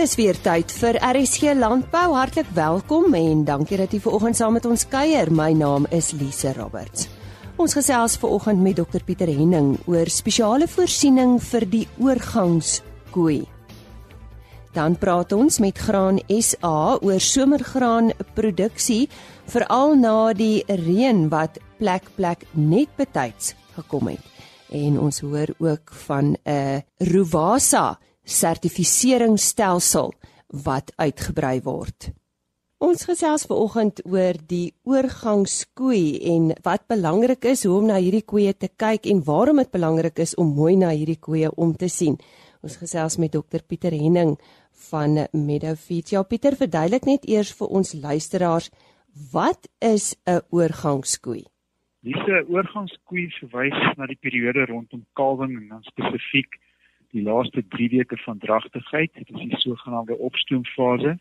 Dis weer tyd vir RSG Landbou. Hartlik welkom en dankie dat jy ver oggend saam met ons kuier. My naam is Lise Roberts. Ons gesels ver oggend met Dr Pieter Henning oor spesiale voorsiening vir die oorgangskoei. Dan praat ons met Graan SA oor somergraanproduksie veral na die reën wat plek plek net betyds gekom het. En ons hoor ook van 'n Rovasa sertifiseringsstelsel wat uitgebrei word. Ons gesels ver oggend oor die oorgangskoei en wat belangrik is hoe om na hierdie koeie te kyk en waarom dit belangrik is om mooi na hierdie koeie om te sien. Ons gesels met dokter Pieter Henning van Meadow Feeds. Ja Pieter, verduidelik net eers vir ons luisteraars wat is 'n oorgangskoei? Diese oorgangskoei verwys na die periode rondom kalwing en dan spesifiek die laaste 3 weke van dragtigheid, dit is die sogenaamde opstoomfase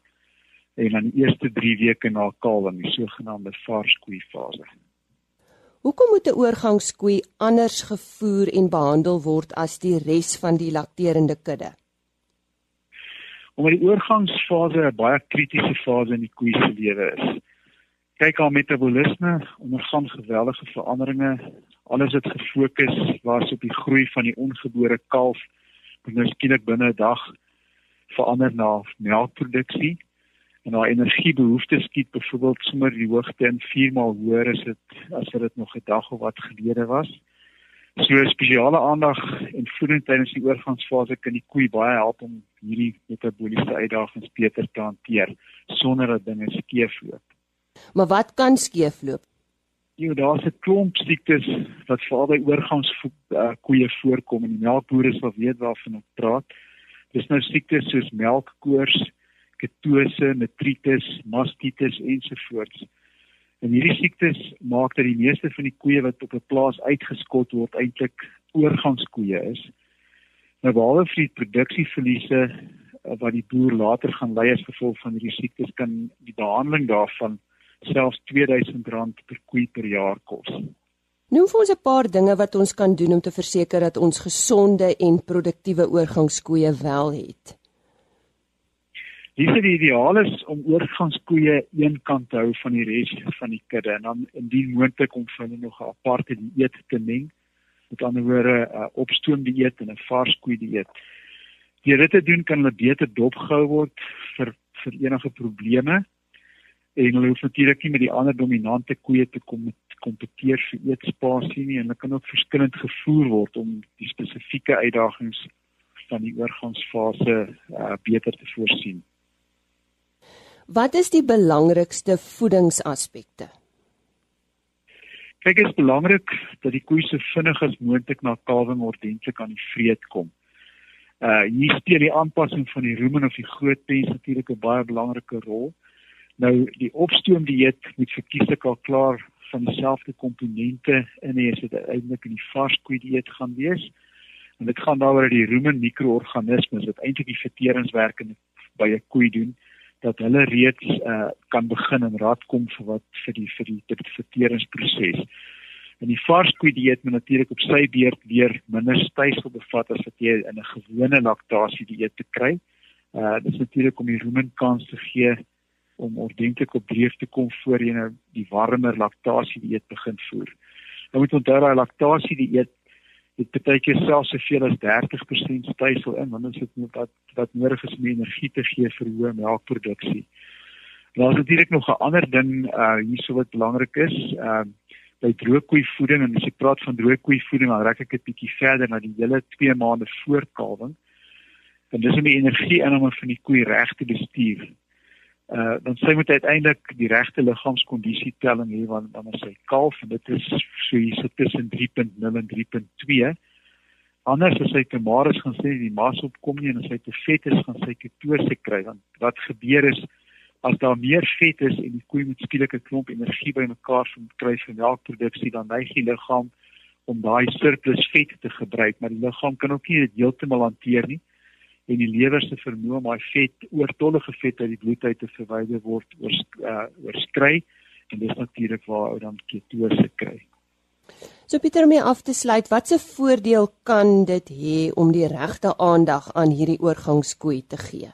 en dan die eerste 3 weke na kalwing, die sogenaamde varskoei fase. Hoekom moet 'n oorgangskoei anders gevoer en behandel word as die res van die lakterende kudde? Omdat die oorgangsfase 'n baie kritiese fase in die koei se lewe is. Kyk haar metabolisme ondergaan geweldige veranderinge. Alles het gefokus was op die groei van die ongebore kalf en nou skielik binne 'n dag verander na melkproduksie en haar energiebehoeftes skiet byvoorbeeld sommer die hoogte in 4 maal hoër as dit as wat dit nog 'n dag of wat gelede was. So spesiale aandag en voeding tydens die oorgangsfase kan die koei baie help om hierdie metabooliese uitdagings beter te hanteer sonder dat dinge skeefloop. Maar wat kan skeefloop? Ja, daar's 'n klomp siektes wat veral by oorgangskoeie uh, voorkom en die melkbore sal weet waarvan ek praat. Dis nou siektes soos melkkoors, ketose, metritis, mastitis ensovoorts. En hierdie siektes maak dat die meeste van die koeie wat op 'n plaas uitgeskot word eintlik oorgangskoeie is. Nou behalwe vir die produksieverliese uh, wat die boer later gaan ly as gevolg van hierdie siektes kan die behandeling daarvan selfs R2000 per koe per jaar kos. Noem vir ons 'n paar dinge wat ons kan doen om te verseker dat ons gesonde en produktiewe oorgangskoeie wel het. Dis die ideaal is om oorgangskoeie een kant te hou van die res van die kudde en dan indien moontlik om hulle nog 'n aparte dieet te meng. Met ander woorde, 'n opstoom dieet en 'n varskoei dieet. Deur dit te doen kan hulle beter dopgehou word vir vir enige probleme en hulle hoef natuurlik nie met die ander dominante koeie te kom kompeteer vir eetspasie nie en hulle kan ook verskillend gevoer word om die spesifieke uitdagings van die oorgangsfase uh, beter te voorsien. Wat is die belangrikste voedingsaspekte? Kyk, dit is belangrik dat die koei so vinnig as moontlik na kalwing ordentlik aan die vreet kom. Uh hier speel die aanpassing van die rumen of die groot pens natuurlik 'n baie belangrike rol. Nou die opstoom dieet moet verkieslik al klaar van dieselfde komponente in hê as dit eintlik in die varskoei dieet gaan wees. En dit gaan daaroor dat die rumen mikroorganismes wat eintlik die verteringswerk by 'n koei doen, dat hulle reeds uh, kan begin en raad kom vir wat vir die vir die, die verteringsproses. En die varskoei dieet moet natuurlik op sy beurt weer minder stysel bevat as wat jy in 'n gewone laktasie dieet te kry. Uh dit is natuurlik om die rumen kans te gee om ordentlik op dreef te kom voor jy nou die warmer laktasie dieet begin voer. Nou moet onthou daai laktasie dieet dit beteken selfs soveel as 30% stysel in want dit is net wat wat nodig is om energie te gee vir hoë melkproduksie. Daar is natuurlik nog 'n ander ding uh hierso wat belangrik is. Uh by droogkoeivoeding en as jy praat van droogkoeivoeding dan raak ek dit bietjie verder na die hele 2 maande voor kalwing. Dan dis om die energie in om van die koei reg te bestuur uh dan sy moet uiteindelik die regte liggaamskondisie telling hê want dan is sy kalf en dit is so hier sit tussen 3.0 en 3.2 anders as hy te maar is gaan sê die mas opkom nie en as hy te vet is gaan sy ketose kry want wat gebeur is as daar meer vet is en die koei moet skielik 'n klomp energie bymekaar van kry vir melkproduksie dan neig die liggaam om daai surplus vet te gebruik maar die liggaam kan ook nie dit heeltemal hanteer nie en die lewer se vermoë om daai vet oortollige vet uit die bloed uit te verwyder word oor uh, oorskry en dis natuurlik waar ou dan ketose kry. So Pieter om af te sluit, watse voordeel kan dit hê om die regte aandag aan hierdie oorgangskoei te gee?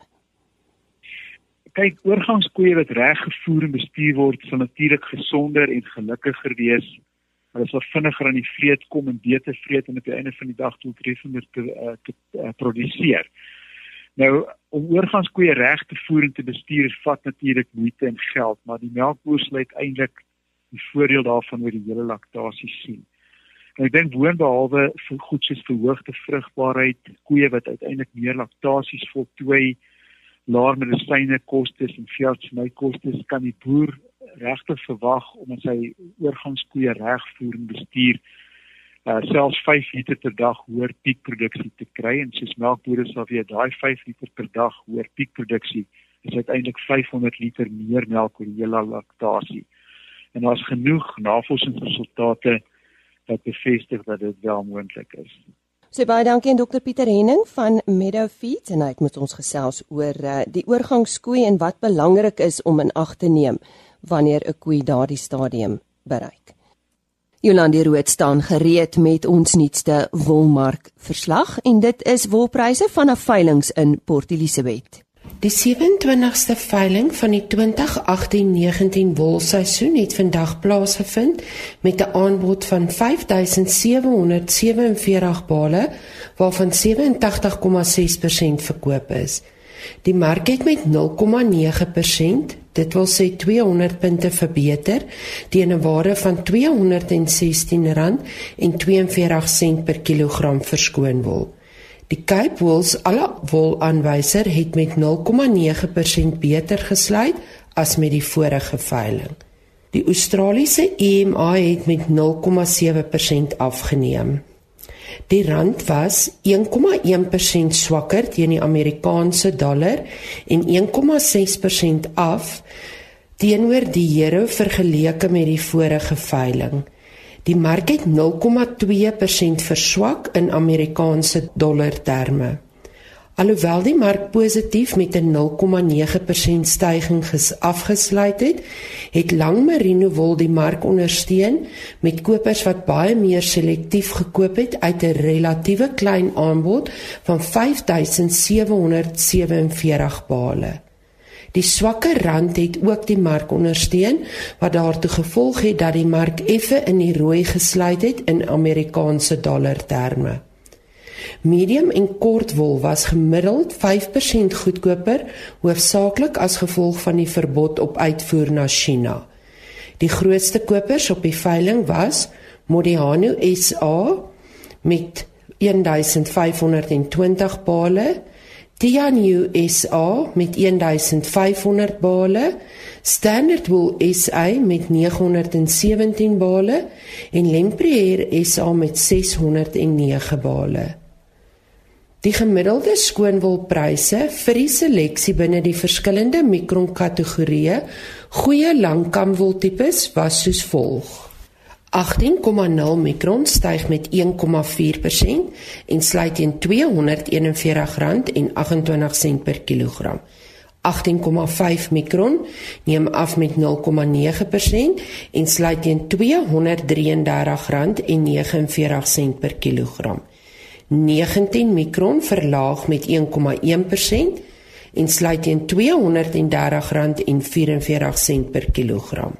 kyk, oorgangskoeie wat reg gevoer en bestuur word, sal natuurlik gesonder en gelukkiger wees. Hulle sal vinniger aan die vreet kom en beter vreet en op die einde van die dag doeltreffender te, uh, te uh, produseer. Nou, om oorgangskoeie reg te voer en te bestuur, vat natuurlik moeite en geld, maar die melkboer sal uiteindelik die voordeel daarvan oor die hele laktasie sien. En ek dink boonbehalwe vir goed soos verhoogde vrugbaarheid, koeie wat uiteindelik meer laktasies voltooi, laer medisyne kostes en veeartseny kostes kan die boer regtig verwag om sy oorgangskoeie reg voer en bestuur uh, selfs 5 liter per dag hoër piekproduksie te kry en soos melkbode sal weet daai 5 liter per dag hoër piekproduksie is uiteindelik 500 liter meer melk oor die hele laktasie. En daar's genoeg navorsingsresultate wat bevestig dat dit wel moontlik is. So baie dankie aan dokter Pieter Henning van Meadow Feeds en hy het met ons gesels oor uh, die oorgangskoei en wat belangrik is om in ag te neem wanneer 'n koei daardie stadium bereik. Jolande Rood staan gereed met ons nuutste wolmark verslag en dit is wolpryse vanaf veilinge in Port Elizabeth. Die 27ste veiling van die 2018-19 wolseisoen het vandag plaasgevind met 'n aanbod van 5747 bale waarvan 87,6% verkoop is. Die mark het met 0,9%, dit wil sê 200 punte verbeter teen 'n waarde van R216.42 per kilogram verskoon wol. Die Cape Wools alle wolaanwyser het met 0,9% beter gesluit as met die vorige veiling. Die Australiese EMA het met 0,7% afgeneem. Die rand was 1,1% swakker teen die Amerikaanse dollar en 1,6% af teenoor die euro vergeleke met die vorige veiling. Die mark het 0,2% verswak in Amerikaanse dollar terme. Alhoewel die mark positief met 'n 0,9% stygings afgesluit het, het lang merino wol die mark ondersteun met kopers wat baie meer selektief gekoop het uit 'n relatiewe klein aanbod van 5747 bale. Die swakker rand het ook die mark ondersteun wat daartoe gevolg het dat die mark effe in die rooi gesluit het in Amerikaanse dollar terme. Medium en kort wol was gemiddeld 5% goedkoper, hoofsaaklik as gevolg van die verbod op uitvoer na China. Die grootste kopers op die veiling was Modiano SA met 1520 bale, Tianyu SA met 1500 bale, Standard Wool SA met 917 bale en Lempriere SA met 609 bale. Die gemiddelde skoonwolpryse vir die seleksie binne die verskillende mikron kategorieë goeie langkamwoltipes was soos volg: 18,0 mikron styg met 1,4% en sluit teen R241,28 per kilogram. 18,5 mikron neem af met 0,9% en sluit teen R233,49 per kilogram. 19 mikron verlaag met 1,1% en sluit teen R230,44 per kilogram.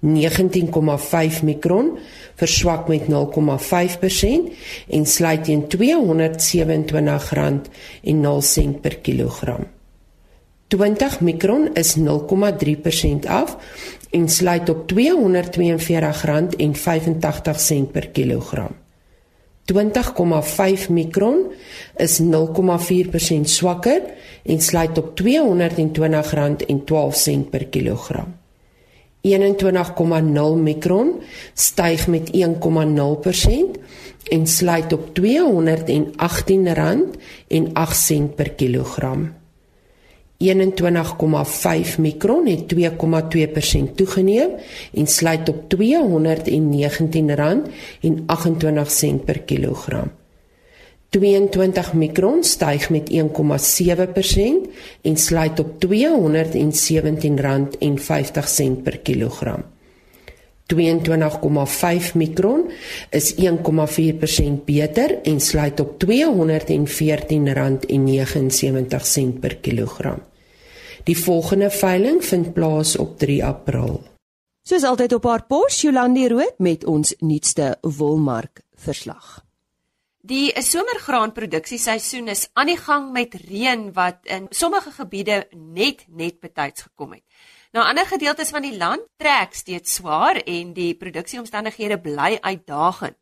19,5 mikron verswak met 0,5% en sluit teen R227,0 per kilogram. 20 mikron is 0,3% af en sluit op R242,85 per kilogram. 20,5 mikron is 0,4% swakker en sluit op R220,12 per kilogram. 21,0 mikron styg met 1,0% en sluit op R218,08 per kilogram. 21,5 mikron het 2,2% toegeneem en sluit op R219,28 per kilogram. 22 mikron styg met 1,7% en sluit op R217,50 per kilogram. 22,5 mikron is 1,4% beter en sluit op R214,79 per kilogram. Die volgende veiling vind plaas op 3 April. Soos altyd op haar pos, Jolande Rood met ons nuutste wolmark verslag. Die somergraanproduksieseisoen is aan die gang met reën wat in sommige gebiede net net betyds gekom het. Nou ander gedeeltes van die land trek steeds swaar en die produksieomstandighede bly uitdagend.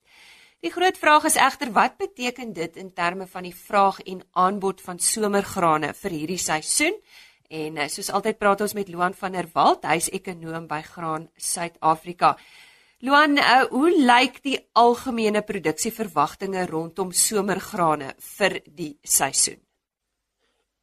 Die groot vraag is egter wat beteken dit in terme van die vraag en aanbod van somergrane vir hierdie seisoen? En eh, soos altyd praat ons met Loan van der Walt, hy's ekonoom by Graan Suid-Afrika. Luan, uh, hoe lyk die algemene produksieverwagtinge rondom somergrane vir die seisoen?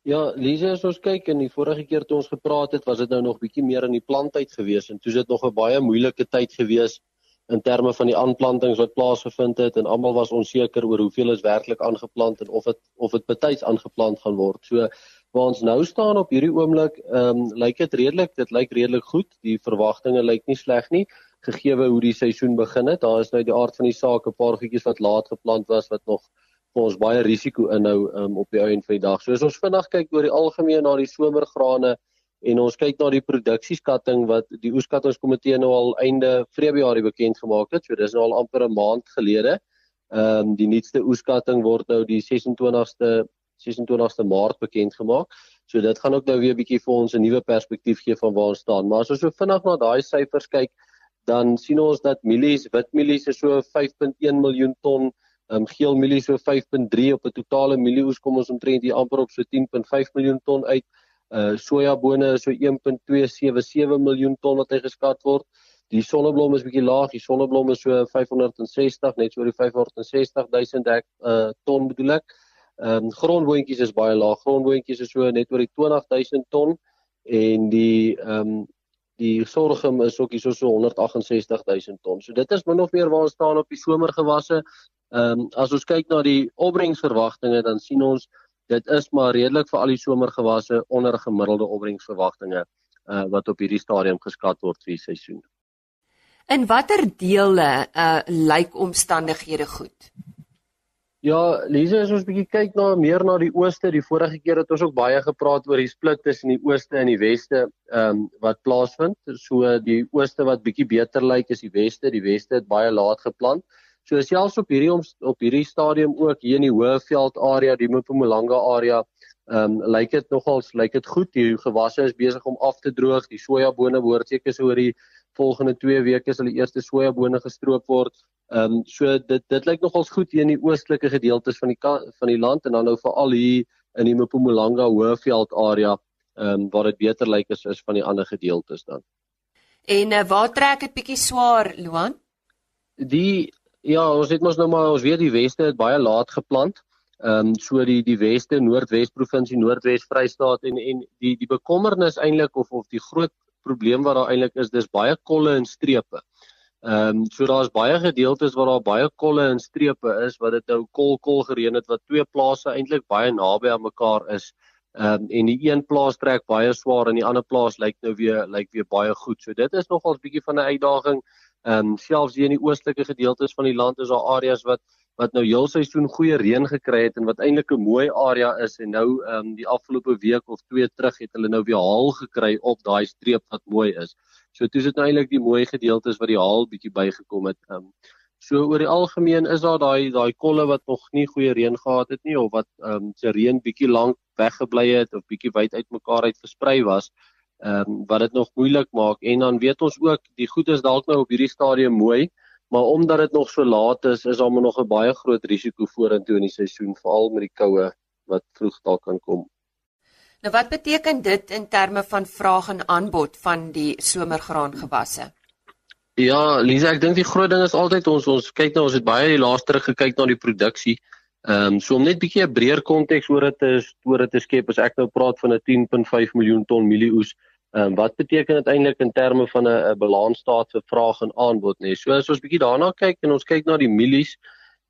Ja, Lise, as ons kyk in die vorige keer toe ons gepraat het, was dit nou nog bietjie meer in die planttyd gewees en toe is dit nog 'n baie moeilike tyd gewees in terme van die aanplantings wat plaasgevind het en almal was onseker oor hoeveel is werklik aangeplant en of dit of dit betyds aangeplant gaan word. So waar ons nou staan op hierdie oomblik, ehm um, lyk dit redelik, dit lyk redelik goed. Die verwagtinge lyk nie sleg nie gegee hoe die seisoen begin het. Daar is nou die aard van die saak 'n paar goedjies wat laat geplant was wat nog vir ons baie risiko inhou um, op die ou en van die dag. So as ons vinnig kyk oor die algemeen na die somergrane en ons kyk na die produksieskatting wat die oeskattingskomitee nou al einde Februarie bekend gemaak het. So dis nou al amper 'n maand gelede. Ehm um, die nuutste oeskatting word nou die 26ste 26ste Maart bekend gemaak. So dit gaan ook nou weer 'n bietjie vir ons 'n nuwe perspektief gee van waar ons staan. Maar as ons so vinnig na daai syfers kyk, dan sien ons dat mielies, wit mielies is so 5.1 miljoen ton, um, geel mielies so 5.3 op 'n totale mielieoes kom ons omtrent hier amper op so 10.5 miljoen ton uit. Uh sojabone is so 1.277 miljoen ton wat hy geskat word. Die sonneblom is bietjie laag, die sonneblom is so 560, net so die 560 000 uh ton bedoel ek. Ehm um, grondboontjies is baie laag. Grondboontjies is so net oor die 20 000 ton en die ehm um, die sorghum is ook hierso so 168000 ton. So dit is min of meer waar ons staan op die somergewasse. Ehm um, as ons kyk na die opbrengsverwagtinge dan sien ons dit is maar redelik vir al die somergewasse onder gemiddelde opbrengsverwagtinge uh wat op hierdie stadium geskat word vir die seisoen. In watter dele uh lyk omstandighede goed? Ja, Lise, as ons bietjie kyk na meer na die ooste, die vorige keer het ons ook baie gepraat oor die split tussen die ooste en die weste, ehm um, wat plaasvind. So die ooste wat bietjie beter lyk is die weste, die weste het baie laat geplant. So selfs op hierdie op hierdie stadium ook hier in die Hoëveld area, die Mpumalanga area, ehm um, lyk dit nogals lyk dit goed. Die gewasse is besig om af te droog. Die sojabone behoort seker so oor die volgende 2 weke sal die eerste sojabone gestroop word. Ehm um, so dit dit lyk nogals goed hier in die oostelike gedeeltes van die van die land en dan nou veral hier in die Mpumalanga Hoëveld area ehm um, waar dit beter lyk as is van die ander gedeeltes dan. En uh, waar trek dit bietjie swaar, Luan? Die ja, ons het mos nou maar ons weet die weste het baie laat geplant. Ehm um, so die die weste Noordwes provinsie, Noordwes Vrystaat en en die die bekommernis eintlik of of die groot probleem wat daar eintlik is, dis baie kolle en strepe. Ehm um, so daar's baie gedeeltes waar daar baie kolle en strepe is wat dit nou kol kol gereën het wat twee plase eintlik baie naby aan mekaar is. Ehm um, en die een plaas trek baie swaar en die ander plaas lyk nou weer lyk weer baie goed. So dit is nogals bietjie van 'n uitdaging. Ehm um, selfs hier in die oostelike gedeeltes van die land is daar areas wat wat nou heel seisoen goeie reën gekry het en wat eintlik 'n mooi area is en nou ehm um, die afgelope week of twee terug het hulle nou weer haal gekry op daai streep wat mooi is. So toe is dit nou eintlik die mooi gedeeltes wat die haal bietjie bygekom het. Ehm um, so oor die algemeen is daar daai daai kolle wat nog nie goeie reën gehad het nie of wat ehm um, se reën bietjie lank weggebly het of bietjie wyd uitmekaar uit versprei was. Ehm um, wat dit nog moeilik maak en dan weet ons ook die goed is dalk nou op hierdie stadium mooi, maar omdat dit nog so laat is, is daar nog 'n baie groot risiko vorentoe in die seisoen veral met die koue wat vroeg dalk kan kom. Nou wat beteken dit in terme van vraag en aanbod van die somergraangewasse? Ja, Lisa, ek dink die groot ding is altyd ons ons kyk nou ons het baie die laaste terug gekyk na die produksie. Ehm um, so om net bietjie 'n breër konteks oor dit is oor dit te skep as ek nou praat van 'n 10.5 miljoen ton mielieoes. Ehm um, wat beteken dit eintlik in terme van 'n balansstaat vir vraag en aanbod nê? Nee? So as ons bietjie daarna kyk en ons kyk na die mielies,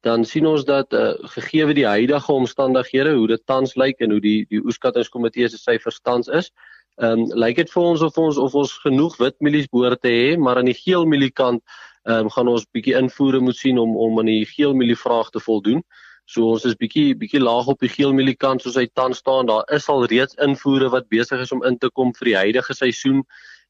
dan sien ons dat uh, gegee die huidige omstandighede hoe dit tans lyk en hoe die die oeskattingskomitee se syfers tans is, ehm um, lyk dit vir ons of ons of ons genoeg wit mielies behoort te hê, maar aan die geel mieliekant ehm um, gaan ons bietjie invoere moet sien om om aan die geel mielie vraag te voldoen. So ons is bietjie bietjie laag op die geelmieliekant soos hy tans staan. Daar is al reeds invoere wat besig is om in te kom vir die huidige seisoen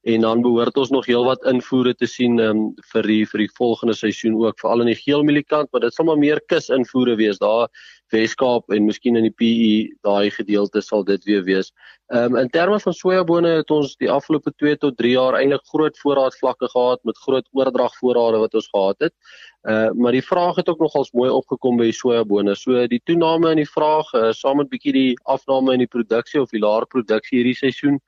en dan behoort ons nog heelwat invoere te sien um, vir die vir die volgende seisoen ook veral in die geelmieliekant, maar dit sal maar meer kus invoere wees daar Weskaap en miskien in die PE daai gedeelte sal dit weer wees. Ehm um, in terme van sojabone het ons die afgelope 2 tot 3 jaar eintlik groot voorraadvlakke gehad met groot oordragvoorrade wat ons gehad het. Uh maar die vraag het ook nogals mooi opgekom by sojabone. So die toename in die vraag uh, saam met bietjie die afname in die produksie of die laer produksie hierdie seisoen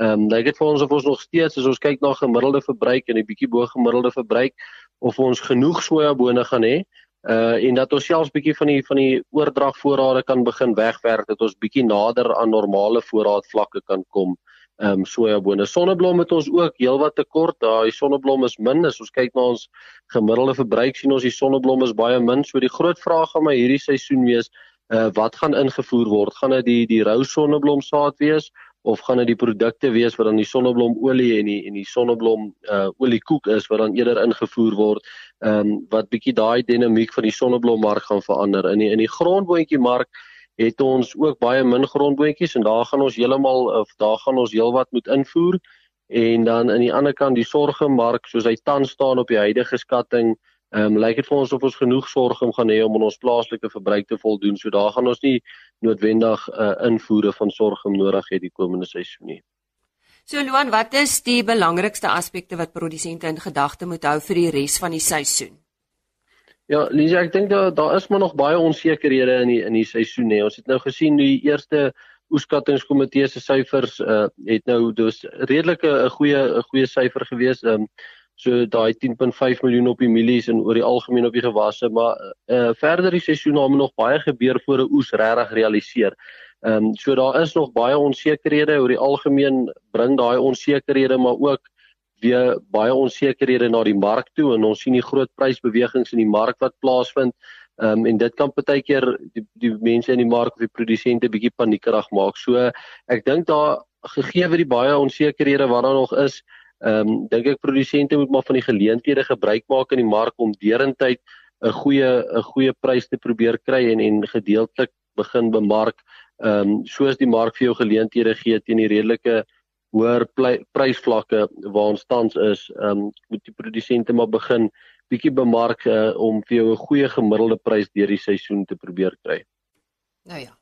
Ehm um, lyk dit vir ons of ons nog steeds as ons kyk na gemiddelde verbruik en 'n bietjie bo gemiddelde verbruik of ons genoeg sojabone gaan hê uh en dat ons selfs bietjie van die van die oordragvoorrade kan begin wegwerk dat ons bietjie nader aan normale voorraadvlakke kan kom. Ehm um, sojabone. Sonneblom het ons ook heelwat tekort. Daai sonneblom is min. As ons kyk na ons gemiddelde verbruik sien ons die sonneblom is baie min. So die groot vraag gaan my hierdie seisoen wees, uh wat gaan ingevoer word? Gaan dit die die rou sonneblom saad wees of gaan dit die produkte wees wat dan die sonneblomolie en die en die sonneblom uh oliekoek is wat dan eerder ingevoer word ehm um, wat bietjie daai dinamiek van die sonneblommark gaan verander. In die in die grondboontjie mark het ons ook baie min grondboontjies en daar gaan ons heeltemal of daar gaan ons heelwat moet invoer. En dan aan die ander kant die sorgemark soos hy tans staan op die huidige skatting Ehm um, lyk dit vir ons of ons genoeg sorg om gaan hê om ons plaaslike verbruik te voldoen. So daar gaan ons nie noodwendig 'n uh, invoere van sorgum nodig hê die komende seisoen nie. So Luan, wat is die belangrikste aspekte wat produsente in gedagte moet hou vir die res van die seisoen? Ja, Lisa, ek dink daar daar is maar nog baie onsekerhede in die in die seisoen hè. Ons het nou gesien die eerste oeskattingskomitee se syfers uh, het nou dus redelike 'n goeie 'n goeie syfer gewees. Ehm um, so daai 10.5 miljoen op die mielies en oor die algemeen op die gewasse maar uh, verder die seisoen het nog baie gebeur voor 'n oes regtig realiseer. Ehm um, so daar is nog baie onsekerhede oor die algemeen bring daai onsekerhede maar ook weer baie onsekerhede na die mark toe en ons sien die groot prysbewegings in die mark wat plaasvind. Ehm um, en dit kan baie keer die, die mense in die mark of die produsente bietjie paniekerig maak. So ek dink daar gegee word die baie onsekerhede wat daar nog is Ehm um, dink ek produsente moet maar van die geleenthede gebruik maak in die mark om derentyd 'n goeie 'n goeie prys te probeer kry en en gedeeltelik begin bemark ehm um, soos die mark vir jou geleenthede gee teen die redelike hoër prysvlakke waar ons tans is. Ehm um, moet die produsente maar begin bietjie bemark uh, om vir jou 'n goeie gemiddelde prys deur die seisoen te probeer kry. Nou ja.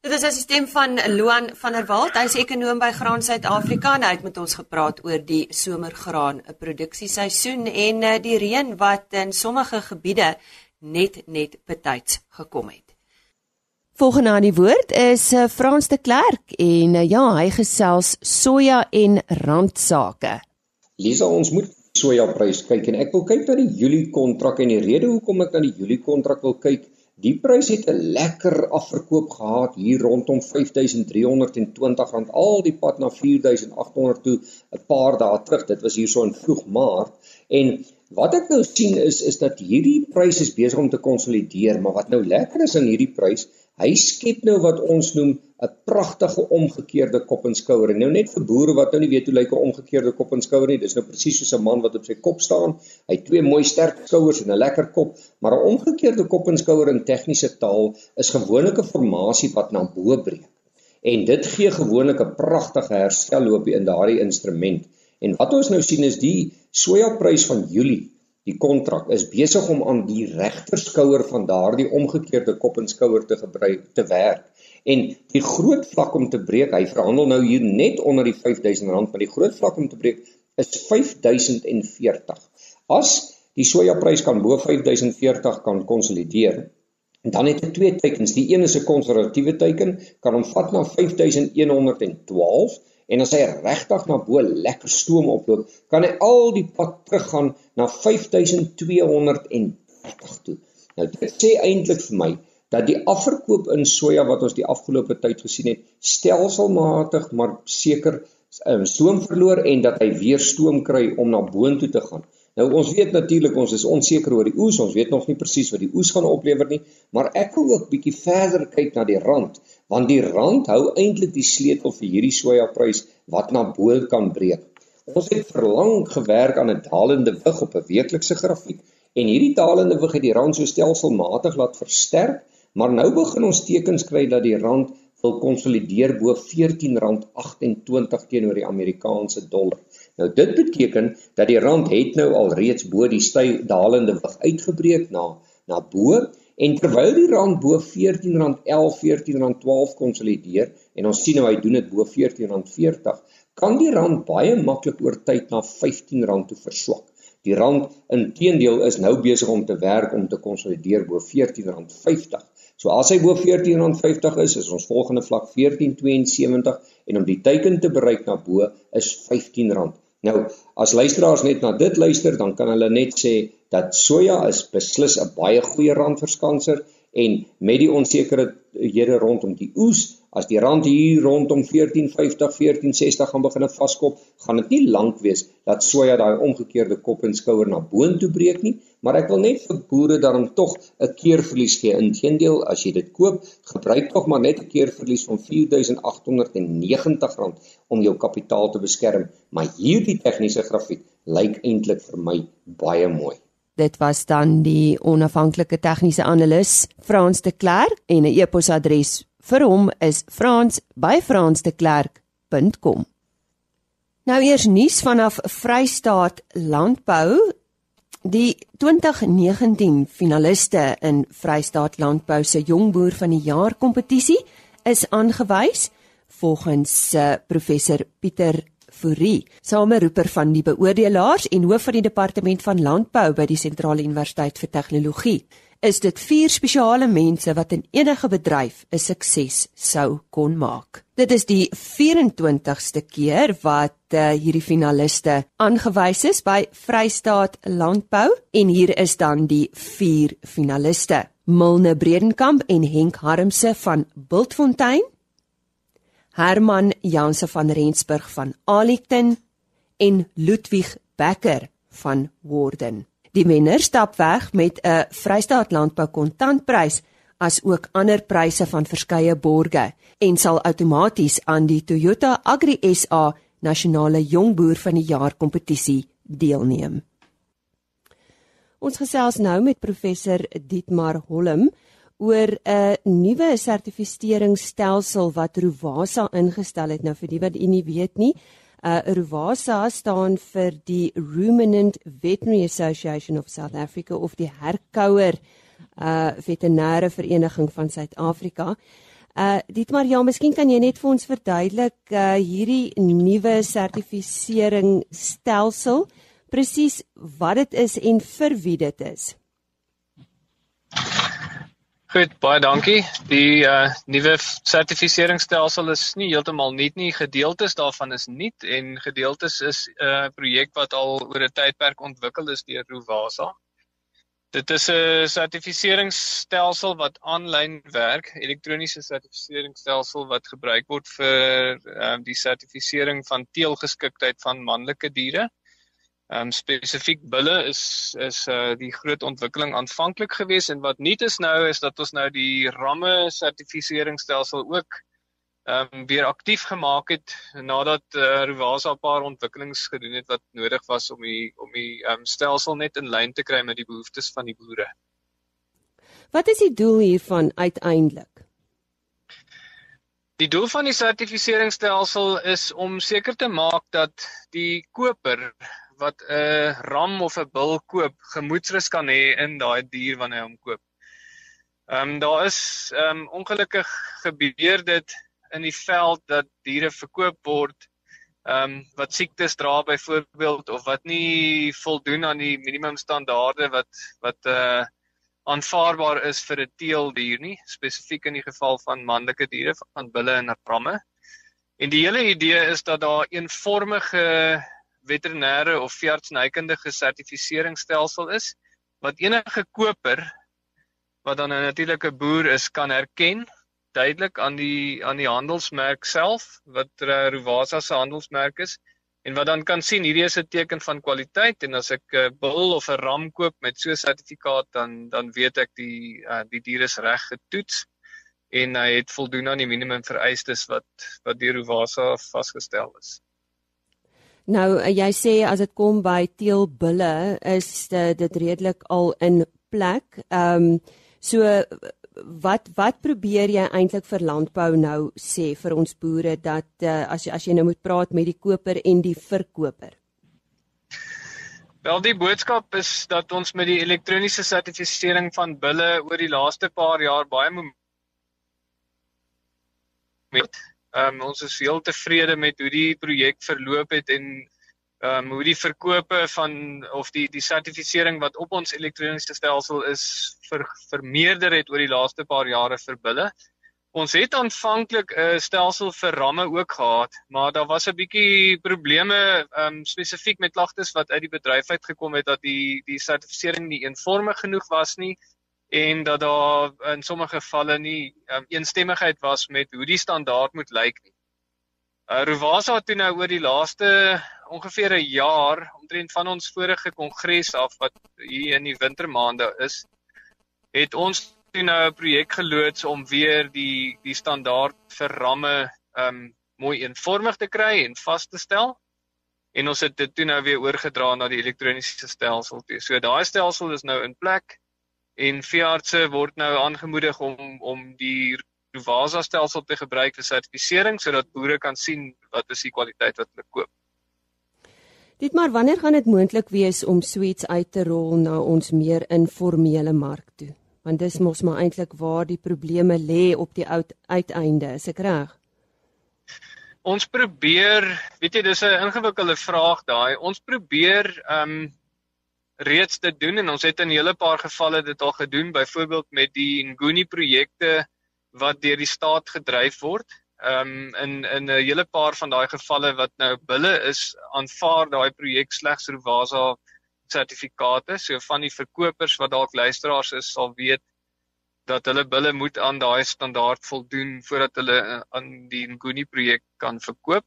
Dit is 'n stem van Loan van der Walt, hy's ekonom by Graan Suid-Afrika en hy het met ons gepraat oor die somergraan produksieseisoen en eh, die reën wat in sommige gebiede net net betyds gekom het. Volgende aan die woord is eh, Frans de Klerk en eh, ja, hy gesels soja en randsake. Lisa, ons moet sojaprys kyk en ek wil kyk na die Julie kontrak en die rede hoekom ek na die Julie kontrak wil kyk Die prys het 'n lekker afverkoop gehad hier rondom R5320 al die pad na 4800 toe 'n paar dae terug. Dit was hier so in vroeg Maart. En wat ek nou sien is is dat hierdie prys is besig om te konsolideer, maar wat nou lekker is aan hierdie prys, hy skep nou wat ons noem 'n pragtige omgekeerde kop en skouer. Nou net vir boere wat nou nie weet hoe lyk 'n omgekeerde kop en skouer nie, dis nou presies soos 'n man wat op sy kop staan. Hy het twee mooi sterk skouers en 'n lekker kop, maar 'n omgekeerde kop en skouer in tegniese taal is gewoonlik 'n formasie wat na bo breek. En dit gee gewoonlik 'n pragtige herstelloopie in daardie instrument. En wat ons nou sien is die sojaprys van Julie Die kontrak is besig om aan die regterskouer van daardie omgekeerde kop en skouer te gebruik te werk. En die groot vlak om te breek, hy verhandel nou hier net onder die R5000, maar die groot vlak om te breek is 5040. As die sojaprys kan bo 5040 kan konsolideer, dan het hy twee teikens. Die een is 'n konservatiewe teiken, kan hom vat na 5112 en as hy regtig na bo lekker stoom oploop, kan hy al die pad teruggaan na 5230 toe. Nou dit sê eintlik vir my dat die afverkoop in soja wat ons die afgelope tyd gesien het stelselmatig maar seker um, stoom verloor en dat hy weer stoom kry om na boontoe te gaan. Nou ons weet natuurlik ons is onseker oor die oes, ons weet nog nie presies wat die oes gaan oplewer nie, maar ek wil ook bietjie verder kyk na die rand, want die rand hou eintlik die sleutel vir hierdie sojaprys wat na bo kan breek. Ons het verlang gewerk aan 'n dalende wig op 'n weeklikse grafiek en hierdie dalende wig het die rand so stelselmatig laat versterk Maar nou begin ons tekens kry dat die rand wil konsolideer bo R14.28 teenoor die Amerikaanse dollar. Nou dit beteken dat die rand het nou al reeds bo die styf dalende wig uitgebreek na na bo en terwyl die rand bo R14.11, R14.12 konsolideer en ons sien nou hy doen dit bo R14.40, kan die rand baie maklik oor tyd na R15 toe verswak. Die rand inteendeel is nou besig om te werk om te konsolideer bo R14.50. So as hy bo R14.50 is, is ons volgende vlak R14.72 en om die teiken te bereik na bo is R15. Nou, as luisteraars net na dit luister, dan kan hulle net sê dat soja is beslis 'n baie goeie randverskanser en met die onsekerhede rondom die oes As die rand hier rondom 14.50, 14.60 gaan begin vaskop, gaan dit nie lank wees dat soja daai omgekeerde kop en skouer na boontoe breek nie, maar ek wil net vir boere daarom tog 'n keerverlies gee. Inteendeel, as jy dit koop, gebruik tog maar net 'n keerverlies van R4890 om jou kapitaal te beskerm, maar hierdie tegniese grafiek lyk eintlik vir my baie mooi. Dit was dan die onafhanklike tegniese analis Frans de Klerk en 'n e-posadres vir hom is frans@fransdeklerk.com. Nou eers nuus vanaf Vrystaat Landbou. Die 2019 finaliste in Vrystaat Landbou se Jongboer van die Jaar kompetisie is aangewys volgens uh, professor Pieter Fourie, sameroeper van die beoordelaars en hoof van die departement van landbou by die Sentrale Universiteit vir Tegnologie is dit vier spesiale mense wat in enige bedryf 'n sukses sou kon maak. Dit is die 24ste keer wat uh, hierdie finaliste aangewys is by Vrystaat Landbou en hier is dan die vier finaliste. Milne Bredenkamp en Henk Harmse van Bultfontein. Herman Janse van Rensburg van Alikton en Ludwig Becker van Worden. Die wenner stap weg met 'n Vrystaat Landbou kontantprys as ook ander pryse van verskeie borge en sal outomaties aan die Toyota Agri SA Nasionale Jongboer van die Jaar kompetisie deelneem. Ons gesels nou met professor Dietmar Hollem oor 'n nuwe sertifiseringsstelsel wat Rovasa ingestel het. Nou vir die wat u nie weet nie, Uh Ruvasa staan vir die Ruminant Veterinary Association of South Africa of die herkouer uh veterinêre vereniging van Suid-Afrika. Uh dit maar ja, miskien kan jy net vir ons verduidelik uh hierdie nuwe sertifisering stelsel presies wat dit is en vir wie dit is. Goed, baie dankie. Die uh nuwe sertifiseringsstelsel is nie heeltemal nuut nie. Gedeeltes daarvan is nuut en gedeeltes is 'n uh, projek wat al oor 'n tydperk ontwikkel is deur Rovasa. Dit is 'n sertifiseringsstelsel wat aanlyn werk, elektroniese sertifiseringsstelsel wat gebruik word vir uh, die sertifisering van teelgeskiktheid van manlike diere. Ehm um, spesifiek bulle is is uh die groot ontwikkeling aanvanklik gewees en wat nuut is nou is dat ons nou die ramme sertifiseringsstelsel ook ehm um, weer aktief gemaak het nadat uh, Rovasa 'n paar ontwikkelings gedoen het wat nodig was om die om die ehm um, stelsel net in lyn te kry met die behoeftes van die boere. Wat is die doel hiervan uiteindelik? Die doel van die sertifiseringsstelsel is om seker te maak dat die koper wat 'n ram of 'n bil koop, gemoedsrus kan hê in daai dier wanneer hy hom koop. Ehm um, daar is ehm um, ongelukkig gebeur dit in die veld dat diere verkoop word ehm um, wat siektes dra byvoorbeeld of wat nie voldoen aan die minimum standaarde wat wat uh aanvaarbaar is vir 'n teeldier nie, spesifiek in die geval van manlike diere van bulle en ramme. En die hele idee is dat daar eenvormige veterinêre of veeartsenykundige sertifiseringsstelsel is wat enige koper wat dan 'n natuurlike boer is kan herken duidelik aan die aan die handelsmerk self wat Rovasa se handelsmerk is en wat dan kan sien hierdie is 'n teken van kwaliteit en as ek 'n bul of 'n ram koop met so 'n sertifikaat dan dan weet ek die uh, die dier is reg getoets en hy het voldoen aan die minimum vereistes wat wat deur Rovasa vasgestel is. Nou eh, jy sê as dit kom by teelbulle is dit, dit redelik al in plek. Ehm um, so wat wat probeer jy eintlik vir landbou nou sê vir ons boere dat uh, as jy as jy nou moet praat met die koper en die verkoper? Wel die boodskap is dat ons met die elektroniese sertifisering van bulle oor die laaste paar jaar baie met ehm um, ons is heel tevrede met hoe die projek verloop het en ehm um, hoe die verkope van of die die sertifisering wat op ons elektroniese stelsel is vir vermeerder het oor die laaste paar jare vir bulle. Ons het aanvanklik 'n stelsel vir ramme ook gehad, maar daar was 'n bietjie probleme ehm um, spesifiek met klagtes wat uit die bedryf uitgekom het dat die die sertifisering nie eenvormig genoeg was nie en dat daar in sommige gevalle nie um, eensstemmigheid was met hoe die standaard moet lyk nie. Uh, Rovasa het nou oor die laaste ongeveer 'n jaar omtrent van ons vorige kongres af wat hier in die wintermaande is, het ons toe nou 'n projek geloods om weer die die standaard vir ramme um mooi eenvormig te kry en vas te stel. En ons het dit toe nou weer oorgedra na die elektroniese stelsel toe. So daai stelsel is nou in plek en veeartse word nou aangemoedig om om die Rovasa stelsel te gebruik vir sertifisering sodat boere kan sien wat is die kwaliteit wat hulle koop. Dit maar wanneer gaan dit moontlik wees om suits uit te rol na ons meer informele mark toe? Want dis mos maar eintlik waar die probleme lê op die oud uiteinde, is ek reg? Ons probeer, weet jy, dis 'n ingewikkelde vraag daai. Ons probeer ehm um, reeds te doen en ons het in 'n hele paar gevalle dit al gedoen byvoorbeeld met die Nguni projekte wat deur die staat gedryf word. Ehm um, in in 'n hele paar van daai gevalle wat nou bulle is, aanvaar daai projek slegs Rovasa sertifikate. So van die verkopers wat dalk luisteraars is, sal weet dat hulle bulle moet aan daai standaard voldoen voordat hulle eh, aan die Nguni projek kan verkoop.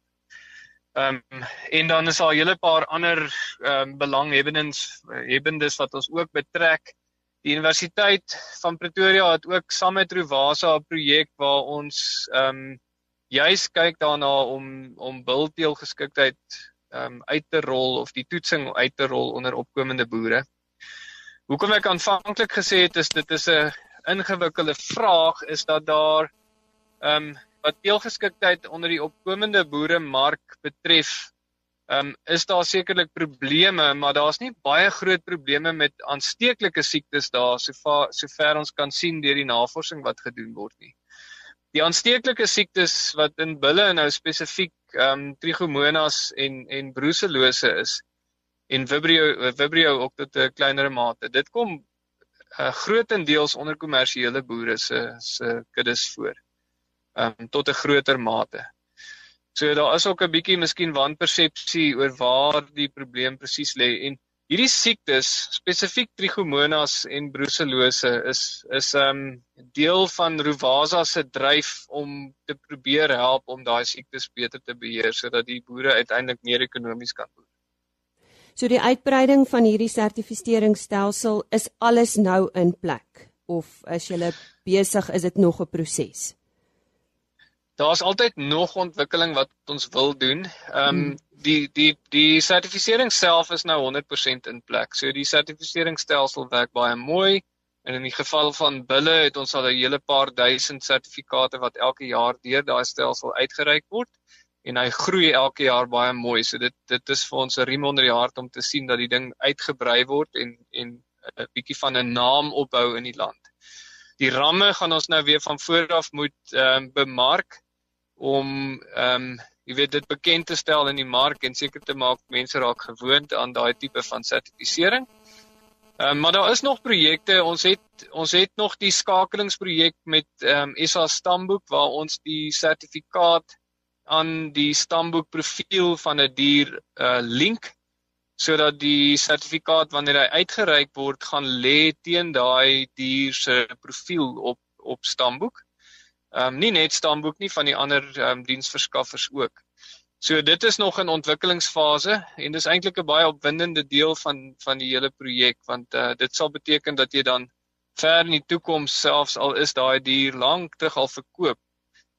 Ehm um, en dan is daar 'n hele paar ander ehm um, belanghebbendes hebbendes wat ons ook betrek. Die Universiteit van Pretoria het ook saam met Rovasa 'n projek waar ons ehm um, juis kyk daarna om om bilteelgeskiktheid ehm um, uit te rol of die toetsing uit te rol onder opkomende boere. Hoekom ek aanvanklik gesê het is dit is 'n ingewikkelde vraag is dat daar ehm um, wat teelgeskiktheid onder die opkomende boeremark betref, um, is daar sekerlik probleme, maar daar's nie baie groot probleme met aansteeklike siektes daar sover sover ons kan sien deur die navorsing wat gedoen word nie. Die aansteeklike siektes wat in bulle nou spesifiek ehm um, trichomonas en en brucellose is en vibrio vibrio ook tot 'n kleinere mate. Dit kom uh, grootendeels onder kommersiële boere se se kuddes voor um, tot 'n groter mate. So daar is ook 'n bietjie miskien wanpersepsie oor waar die probleem presies lê en hierdie siektes, spesifiek trichomonas en brucellose is is 'n um, deel van Rovasa se dryf om te probeer help om daai siektes beter te beheer sodat die boere uiteindelik meer ekonomies kan boer. So die uitbreiding van hierdie sertifiseringsstelsel is alles nou in plek of as jy besig is dit nog 'n proses? Daar's altyd nog ontwikkeling wat ons wil doen. Ehm um, die die die sertifisering self is nou 100% in plek. So die sertifiseringsstelsel werk baie mooi. En in die geval van bulle het ons al 'n hele paar duisend sertifikate wat elke jaar deur daai stelsel uitgereik word en hy groei elke jaar baie mooi. So dit dit is vir ons 'n riem onder die hart om te sien dat die ding uitgebrei word en en 'n bietjie van 'n naam opbou in die land. Die ramme gaan ons nou weer van voor af moet ehm um, bemark om ehm um, jy weet dit bekend te stel in die mark en seker te maak mense raak gewoond aan daai tipe van sertifisering. Ehm um, maar daar is nog projekte. Ons het ons het nog die skakelingsprojek met ehm um, SA stamboek waar ons die sertifikaat aan die stamboek profiel van 'n die dier uh link sodat die sertifikaat wanneer hy uitgereik word gaan lê teen daai dier se profiel op op stamboek ehm um, nie net stamboek nie van die ander ehm um, diensverskaffers ook. So dit is nog in ontwikkelingsfase en dis eintlik 'n baie opwindende deel van van die hele projek want uh, dit sal beteken dat jy dan ver in die toekoms selfs al is daai dier lank terug al verkoop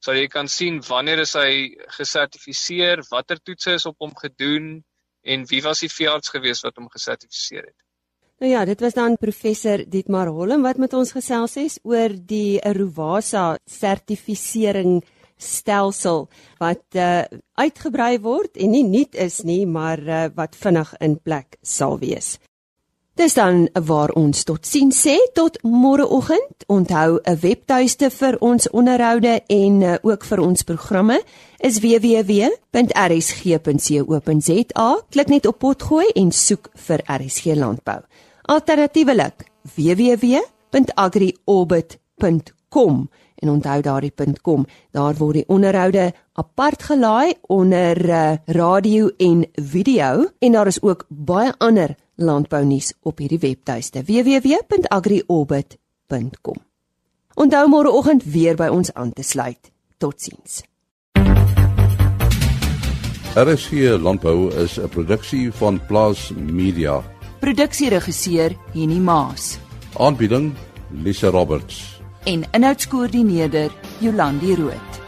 sal jy kan sien wanneer is hy gesertifiseer, watter toetse is op hom gedoen en wie was die veearts gewees wat hom gesertifiseer het. Nou ja, dit was dan professor Dietmar Holm wat met ons gesels het oor die Rowasa sertifisering stelsel wat uh, uitgebrei word en nie nuut is nie, maar uh, wat vinnig in plek sal wees. Dis dan waar ons tot sien sê tot môreoggend. Onthou 'n webtuiste vir ons onderhoude en uh, ook vir ons programme is www.rsg.co.za. Klik net op potgooi en soek vir RSG landbou. Alternatiefelik www.agriorbit.com en onthou daardie .com. Daar word die onderhoude apart gelaai onder uh, radio en video en daar is ook baie ander landbounuus op hierdie webtuiste www.agriorbit.com. Onthou môreoggend weer by ons aan te sluit. Totsiens. RSG Landbou is 'n produksie van Plaas Media. Produksieregisseur Henny Maas. Aanbieding Lisa Roberts. En inhoudskoördineerder Jolandi Root.